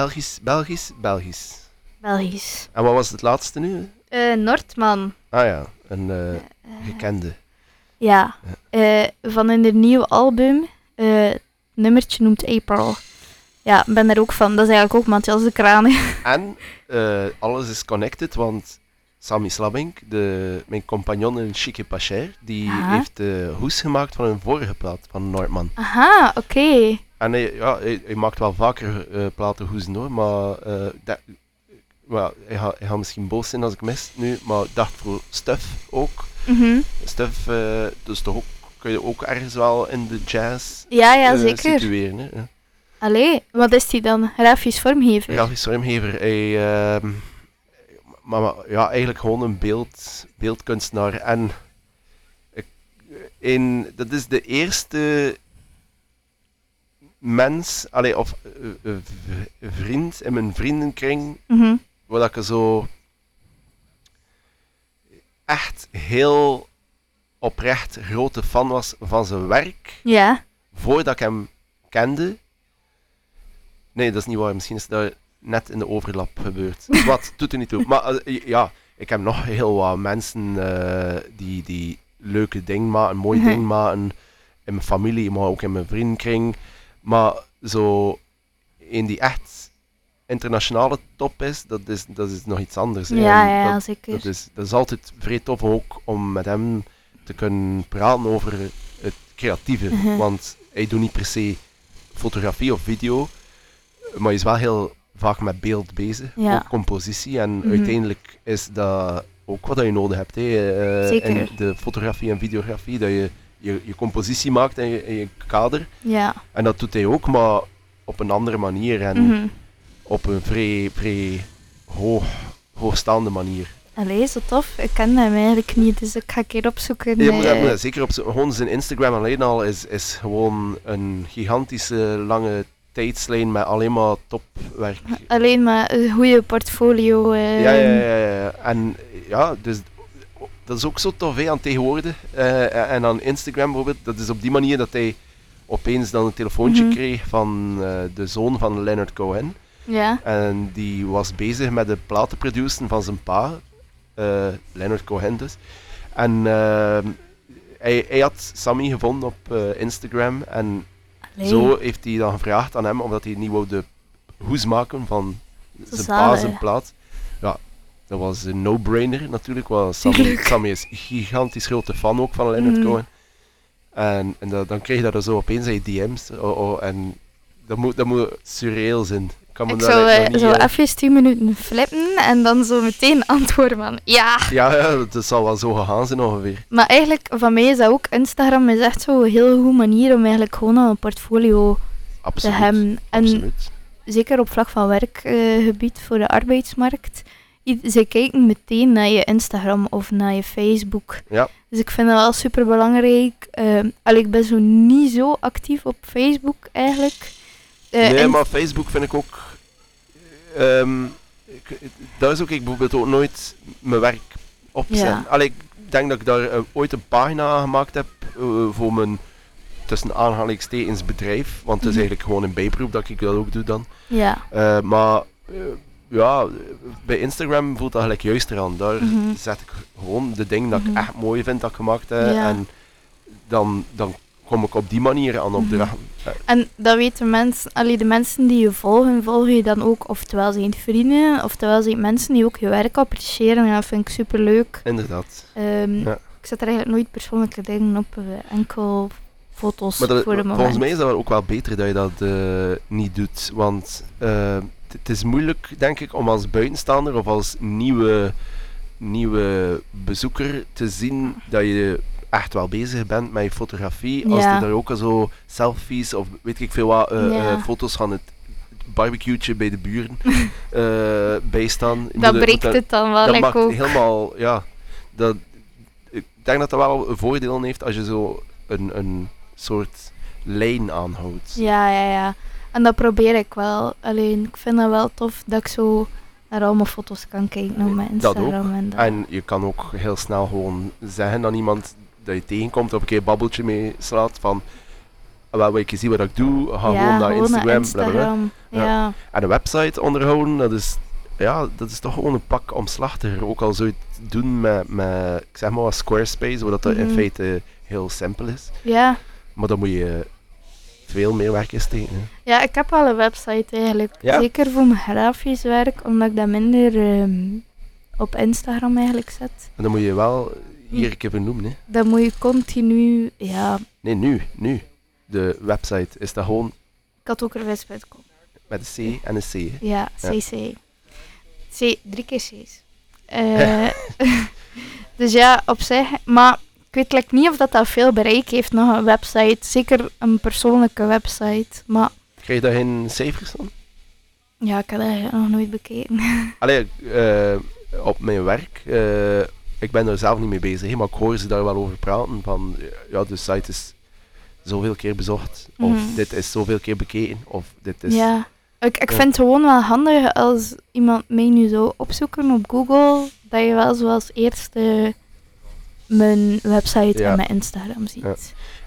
Belgisch, Belgisch, Belgisch. Belgisch. En wat was het laatste nu? Eh Noordman. Ah ja, een eh, gekende. Ja, eh, van hun nieuwe album. eh, het nummertje noemt April. Ja, ik ben er ook van. Dat is eigenlijk ook Matthias de Kranen. En eh, alles is connected, want Sami Slabink, de, mijn compagnon in Chique Pacher, die Ja. heeft de hoes gemaakt van een vorige plaat van Noordman. Aha, oké. En hij, ja, hij, hij maakt wel vaker eh platen hoezen hoor, maar, eh, dat, hij, gaat, hij gaat misschien boos zijn als ik mis nu, maar ik dacht voor Stuff ook. Mhm. Stuff, eh, dus toch ook, kun je ook ergens wel in de jazz Ja, ja, zeker. situeren. Hè? ja. Allee, wat is die dan? Grafisch vormgever? Grafisch vormgever. Hij, ehm, maar, maar ja, eigenlijk gewoon een beeld, beeldkunstenaar. En ik, in, dat is de eerste mens, allee, of eh, eh, vriend in mijn vriendenkring, Mhm. waar dat ik zo echt heel oprecht grote fan was van zijn werk Ja. voordat ik hem kende. Nee, dat is niet waar. Misschien is dat net in de overlap gebeurd. Wat, doet er niet toe. Maar eh, ja, ik heb nog heel wat mensen die, die leuke dingen maken, mooie Mhm. dingen maken. In mijn familie, maar ook in mijn vriendenkring. Maar zo, in die echt internationale top is, dat is, dat is nog iets anders. hè. Ja, dat, zeker. dat, is, dat is altijd vrij tof ook om met hem te kunnen praten over het creatieve. Mhm. Want hij doet niet per se fotografie of video, maar hij is wel heel vaak met beeld bezig, Ja. ook compositie. En Mhm. uiteindelijk is dat ook wat je nodig hebt hè, eh, Zeker. in de fotografie en videografie, dat je je, je compositie maakt en je, en je kader. Ja. En dat doet hij ook, maar op een andere manier en Mhm. op een vrij, vrij hoog, hoogstaande manier. Allee, zo tof. Ik ken hem eigenlijk niet, dus ik ga een keer opzoeken. Je moet, eh, zeker op zijn- gewoon zijn Instagram alleen al is, is gewoon een gigantische lange tijdslijn met alleen maar topwerk. Alleen maar een goede portfolio. eh, Ja, ja, ja, ja, ja. En ja, dus dat is ook zo tof hè, aan tegenwoordig. Eh, en aan Instagram bijvoorbeeld, dat is op die manier dat hij opeens dan een telefoontje Mhm. kreeg van eh, de zoon van Leonard Cohen. Ja. En die was bezig met de platen produceren van zijn pa, eh, Leonard Cohen dus. En ehm, hij, hij had Sammy gevonden op eh, Instagram en Allee. zo heeft hij dan gevraagd aan hem omdat hij niet wou de hoes maken van zijn pa, zijn plaat. Dat was een no-brainer natuurlijk, want Sammy. Sammy is een gigantisch grote fan ook van Leonard Mhm. Cohen. En, en dat- dan kreeg je dat zo opeens in je DM's. Oh, oh, en dat moet, dat moet surreal zijn. Kan Ik zou eh, zo even 10 minuten flippen en dan zo meteen antwoorden van ja. Ja, ja, dat zal wel zo gegaan zijn ongeveer. Maar eigenlijk, van mij is dat ook, Instagram is echt zo'n heel goede manier om eigenlijk gewoon een portfolio te hebben. En Absoluut. zeker op vlak van werkgebied voor de arbeidsmarkt. Ze kijken meteen naar je Instagram of naar je Facebook. Ja. Dus ik vind dat wel super belangrijk. ik ben zo niet zo actief op Facebook eigenlijk. Eh, nee, maar Facebook vind ik ook... ehm, ik, daar is ook ik bijvoorbeeld ook nooit mijn werk opzet. Ja. Allee, ik denk dat ik daar eh, ooit een pagina aan gemaakt heb eh, voor mijn tussen aanhalingstekens bedrijf. Want het is Mhm. eigenlijk gewoon een bijberoep dat ik dat ook doe dan. Ja. Maar ja, bij Instagram voelt dat gelijk juist eraan. Daar Mhm. zet ik gewoon de dingen dat Mhm. ik echt mooi vind dat ik gemaakt heb. Ja. En dan, dan kom ik op die manier aan Mhm. opdrachten. Eh, En dat weten mensen, allee, de mensen die je volgen, volgen je dan ook, oftewel zijn het vrienden, oftewel zijn het mensen die ook je werk appreciëren. En dat vind ik super leuk. inderdaad. Ehm, Ja. Ik zet er eigenlijk nooit persoonlijke dingen op, eh, enkel foto's Maar dat- voor de volgens moment. mij is dat ook wel beter dat je dat eh, niet doet. Want t- het is moeilijk, denk ik, om als buitenstaander of als nieuwe, nieuwe bezoeker te zien dat je echt wel bezig bent met je fotografie. Als Ja. er daar ook al zo selfies of weet ik veel wat, eh, Ja. eh, foto's van het barbecue'tje bij de buren eh bij staan. Je dat moet- breekt het dan wel dat maakt ook. helemaal, ja. Dat, ik denk dat dat wel een voordeel heeft als je zo een, een soort lijn aanhoudt. Ja, ja, ja. En dat probeer ik wel. Alleen, ik vind dat wel tof dat ik zo naar al mijn foto's kan kijken op mijn Dat ook. Instagram. En dat. En je kan ook heel snel gewoon zeggen aan iemand dat je tegenkomt of een keer een babbeltje mee slaat van wel wil je zien wat ik doe, ga ja, gewoon naar gewoon Instagram. bla, bla, bla. Instagram. Ja. Ja. En een website onderhouden, dat is, ja, dat is toch gewoon een pak omslachtiger. Ook al zou je het doen met, met ik zeg maar Squarespace, zodat dat in Mhm. feite heel simpel is. ja. Maar dan moet je veel meer werk in steken. Ja, ik heb al een website eigenlijk. Ja? Zeker voor mijn grafisch werk, omdat ik dat minder ehm, op Instagram eigenlijk zet. En dan moet je wel hier een keer benoemen. Hè. Dan moet je continu, ja, Nee, nu, nu. De website is dat gewoon katokervis.com. met een C en een C. hè. Ja, Ja. CC. C, drie keer C's. Eh, dus ja, op zich. Maar weet like, niet of dat, dat veel bereik heeft, nog een website. Zeker een persoonlijke website. Maar Krijg je daar geen cijfers van? ja, ik heb dat nog nooit bekeken. Allee, eh, op mijn werk, eh, ik ben er zelf niet mee bezig, maar ik hoor ze daar wel over praten. Van ja, de site is zoveel keer bezocht, of Mhm. dit is zoveel keer bekeken, of dit is. Ja. Ik, ik Ja. vind het gewoon wel handig als iemand mij nu zou opzoeken op Google, dat je wel zoals eerste mijn website Ja. en mijn Instagram ziet. Ja.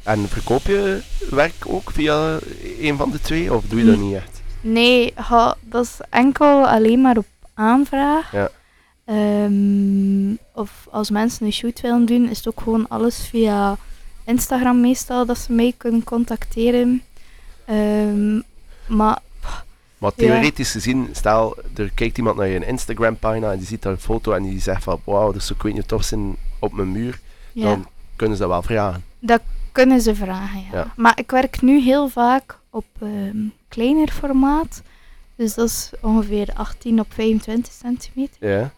En verkoop je werk ook via een van de twee, of doe je dat niet echt? Nee, ha, dat is enkel alleen maar op aanvraag. Ja. Ehm, of als mensen een shoot willen doen, is het ook gewoon alles via Instagram meestal dat ze mij kunnen contacteren. Ehm, maar Maar Ja. theoretisch gezien, stel, er kijkt iemand naar je Instagram-pagina en die ziet daar een foto en die zegt van, wauw, dat zou ik weet niet tof zijn op mijn muur, ja, dan kunnen ze dat wel vragen. dat kunnen ze vragen. Ja. Ja. Maar ik werk nu heel vaak op ehm, kleiner formaat. Dus dat is ongeveer 18 op 25 centimeter. Ja.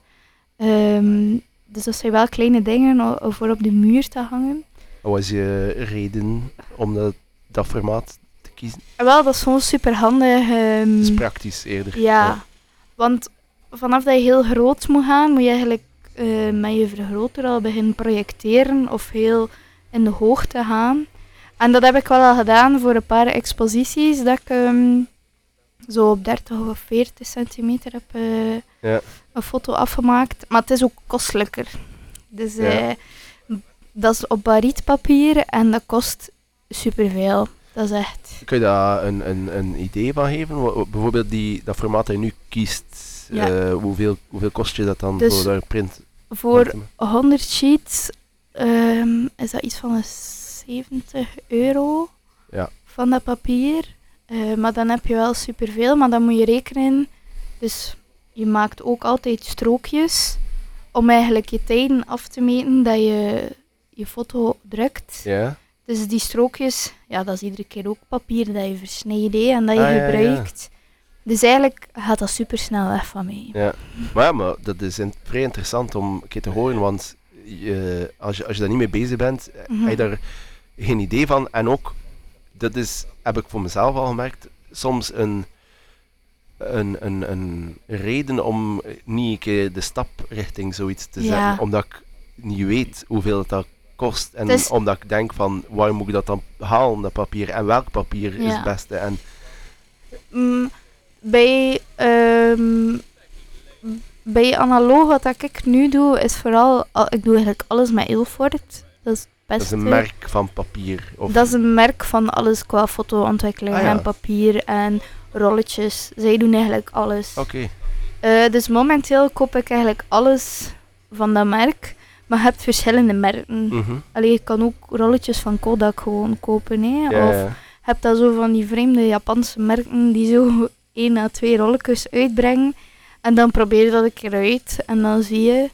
Ehm, dus dat zijn wel kleine dingen voor op de muur te hangen. Wat was je reden om dat, dat formaat te kiezen? En Wel, dat is gewoon super handig. Dat is praktisch eerder. ja, want vanaf dat je heel groot moet gaan, moet je eigenlijk eh, met je vergroter al beginnen projecteren of heel in de hoogte gaan. En dat heb ik wel al gedaan voor een paar exposities, dat ik ehm, zo op 30 of 40 centimeter heb eh, Ja. een foto afgemaakt. Maar het is ook kostelijker. Dus Ja. eh, dat is op barietpapier en dat kost superveel. Dat is echt... Kun je daar een, een, een idee van geven? Bijvoorbeeld die, dat formaat dat je nu kiest, Ja. eh, hoeveel, hoeveel kost je dat dan Dus voor daar print? Voor 100 sheets ehm, is dat iets van een 70 euro Ja. van dat papier. Eh, maar dan heb je wel superveel, maar dan moet je rekenen. Dus je maakt ook altijd strookjes om eigenlijk je tijden af te meten dat je je foto drukt. Ja? Dus die strookjes, ja, dat is iedere keer ook papier dat je versnijdt en dat je Ah, ja, ja. Dus eigenlijk gaat dat super snel weg van mij. Ja. Maar ja, maar dat is in- vrij interessant om een keer te horen, want je, als, je, als je daar niet mee bezig bent, eh, Mhm. heb je daar geen idee van. En ook, dat is, heb ik voor mezelf al gemerkt, soms een, een, een, een reden om niet een keer de stap richting zoiets te zetten. Ja. Omdat ik niet weet hoeveel het dat kost. En is- omdat ik denk van, waar moet ik dat dan halen, dat papier? En welk papier is het beste? En, Mm, bij, ehm, bij analoog, wat dat ik nu doe, is vooral, al- ik doe eigenlijk alles met Ilford. Dat is het dat is een merk van papier. Of, Dat is een merk van alles qua fotoontwikkeling Ah, ja. en papier en rolletjes. Zij doen eigenlijk alles. Oké. Eh, dus momenteel koop ik eigenlijk alles van dat merk. Maar je hebt verschillende merken. Mhm. Allee, je kan ook rolletjes van Kodak gewoon kopen. Hè? Ja, Of je hebt dat zo van die vreemde Japanse merken die zo één à twee rolletjes uitbrengen. En dan probeer je dat een keer uit. En dan zie je...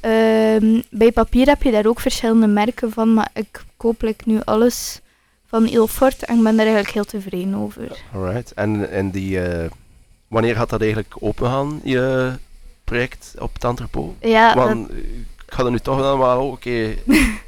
ehm, bij papier heb je daar ook verschillende merken van. Maar ik koop like, nu alles van Ilford. En ik ben daar eigenlijk heel tevreden over. Alright. En, en die, eh, wanneer gaat dat eigenlijk opengaan, je project op het entrepot? Ja, Want ik ga er nu toch wel ook een keer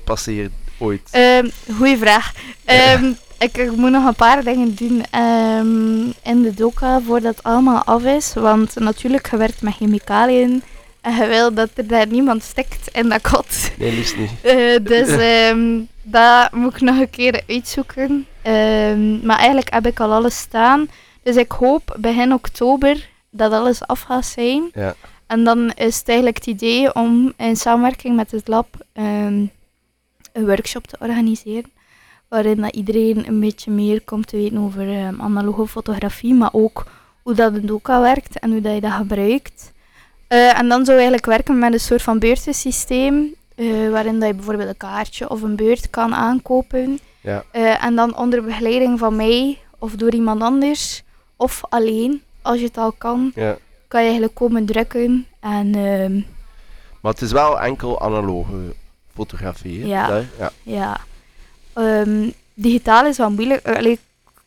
passeren, ooit. Ehm goeie vraag. Ehm, ik, ik moet nog een paar dingen doen ehm, in de doka voordat het allemaal af is. Want natuurlijk, je werkt met chemicaliën. En je wil dat er daar niemand stikt in dat kot. Nee, liefst niet. Eh, dus ehm, dat moet ik nog een keer uitzoeken. Ehm, maar eigenlijk heb ik al alles staan. Dus ik hoop begin oktober dat alles af gaat zijn. Ja. En dan is het eigenlijk het idee om in samenwerking met het lab een workshop te organiseren. Waarin dat iedereen een beetje meer komt te weten over ehm, analoge fotografie, maar ook hoe dat een doka werkt en hoe dat je dat gebruikt. Eh, en dan zou je eigenlijk werken met een soort van beurtensysteem, eh, waarin dat je bijvoorbeeld een kaartje of een beurt kan aankopen. Ja. Eh, en dan onder begeleiding van mij of door iemand anders, of alleen, als je het al kan, Ja. kan je eigenlijk komen drukken. En ehm, Maar het is wel enkel analoge fotografie. hè? Ja. Dat- ja. ja, Ehm, digitaal is wel moeilijk. Eh, allee,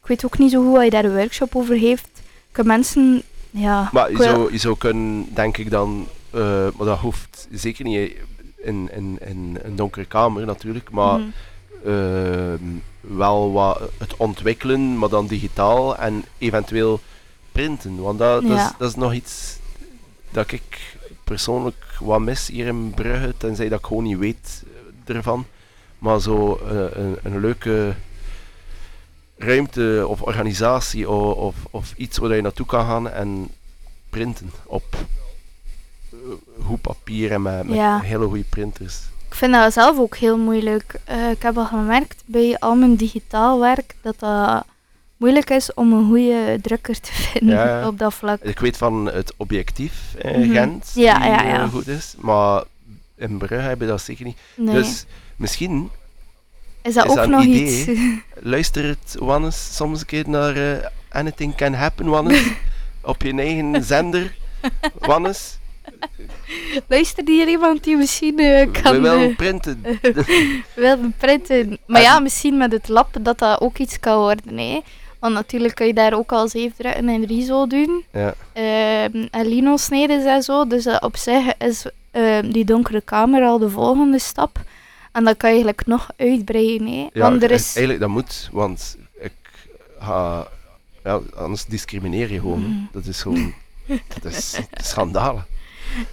ik weet ook niet zo goed wat je daar een workshop over heeft. Ik heb mensen, ja... Maar je zou, je zou kunnen, denk ik dan, eh, maar dat hoeft zeker niet in, in, in een donkere kamer natuurlijk, maar Mhm. ehm, wel wat het ontwikkelen, maar dan digitaal en eventueel printen. Want dat, dat, is, dat is nog iets dat ik persoonlijk wat mis hier in Brugge, tenzij dat ik gewoon niet weet ervan. Maar zo eh, een, een leuke ruimte of organisatie of, of, of iets waar je naartoe kan gaan en printen op eh, goed papier en met, met Ja. hele goede printers. Ik vind dat zelf ook heel moeilijk. Eh, ik heb al gemerkt bij al mijn digitaal werk dat dat moeilijk is om een goede drukker te vinden Ja, op dat vlak. Ik weet van het objectief in Mhm. Gent, Ja, die ja, ja. goed is, maar in Brugge hebben we dat zeker niet. Nee. Dus misschien is dat is ook dat nog idee? iets? luister het Wannes soms een keer naar eh, Anything Can Happen Wannes op je eigen zender Wannes. Luister hier iemand die misschien eh, kan We willen eh, printen. willen printen. Maar En- ja, misschien met het lab dat dat ook iets kan worden. Hè. Want natuurlijk kun je daar ook al zeef drukken en riso doen. Ja. Ehm, en lino snijden en zo. Dus op zich is ehm, die donkere kamer al de volgende stap. En dat kan je eigenlijk nog uitbreiden. Hè. Ja, Want er is... eigenlijk dat moet, want ik ga, ja, anders discrimineer je gewoon. Mhm. Dat is gewoon, dat is schandalen.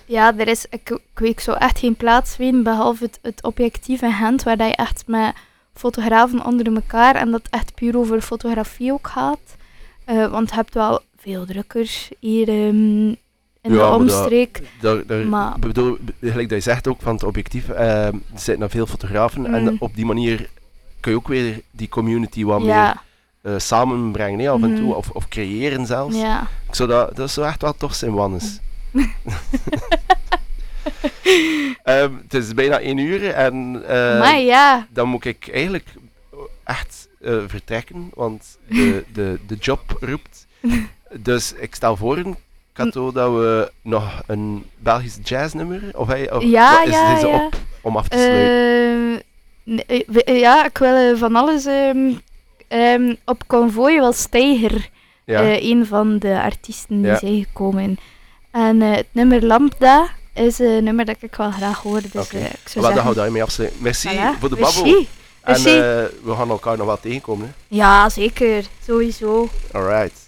Ja, er is, ik, ik weet, zou echt geen plaats weten behalve het, het objectief in Gent, waar dat je echt met fotografen onder elkaar en dat echt puur over fotografie ook gaat. Eh, want je hebt wel veel drukkers hier ehm, in Ja, de omstreek. Daar, daar, Maar- ik bedoel, gelijk dat je zegt ook van het objectief, eh, er zitten veel fotografen en Mm. op die manier kun je ook weer die community wat meer eh, samenbrengen, hè, af en toe, Mhm. of, of creëren zelfs. ja. Ik zou dat, dat zou echt wel tof zijn, Wannes. Ehm, het is bijna één uur en eh, maar ja, dan moet ik eigenlijk echt vertrekken, want de, de, de job roept. Dus ik stel voor, Kato, dat we nog een Belgisch jazznummer, of, hij, of Ja, is ja, deze ja. op om af te sluiten? Ehm, eh, eh, ja, ik wil eh, van alles ehm, ehm, op convoy wel Steiger. ja. een van de artiesten die zijn gekomen. En het nummer Lambda is een nummer dat ik wel graag hoor. Dus Oké. eh, ik Voilà, zou dan zeggen... daarmee afsluiten. Merci voilà. voor de babbel. En Merci. eh, we gaan elkaar nog wel tegenkomen. Hè. Ja, zeker. Sowieso. Alright.